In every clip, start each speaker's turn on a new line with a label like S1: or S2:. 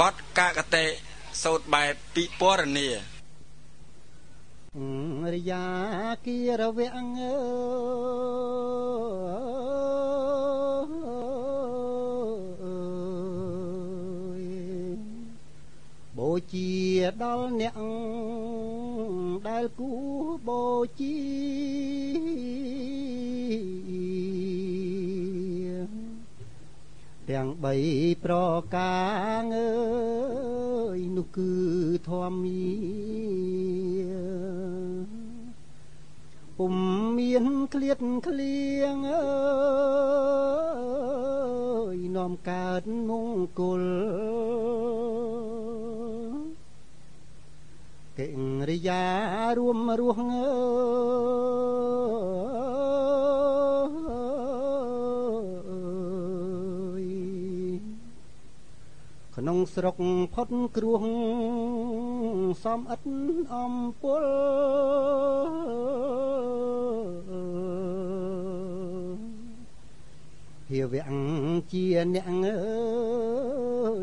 S1: បទកាកតេសោតបែបពិពណ៌នា
S2: រិយាគិរវៈងើយបូជាដល់អ្នកដែលគួបូជា ទាំង3ប្រការអើយនោះគឺធម្មាពុំមានឃ្លាតឃ្លៀងអើយនាំកើតមង្គលកិរិយារួមរស់ងើ ក្នុងស្រុកផុតគ្រោះសំអិតអំពុលភាវៈជាអ្នកអើ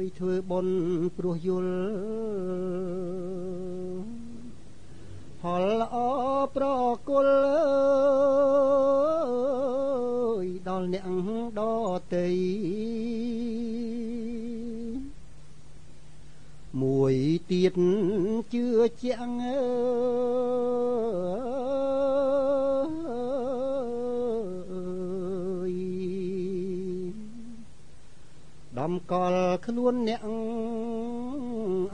S2: យធ្វើបុណ្យព្រោះយល់ផលល្អប្រគល់អើយដល់អ្នកដតី ទៀតជឿជាក់អើយដំកល់ខ្លួនអ្នក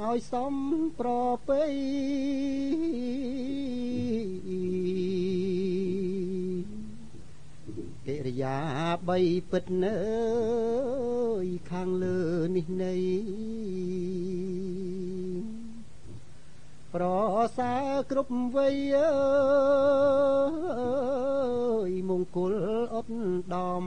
S2: ឲ្យសំប្រពៃកិរិយាបីពិតនៅខាងលើនេះនៃ សើគ្រប់វ័យអើយមង្គលអប់ដំ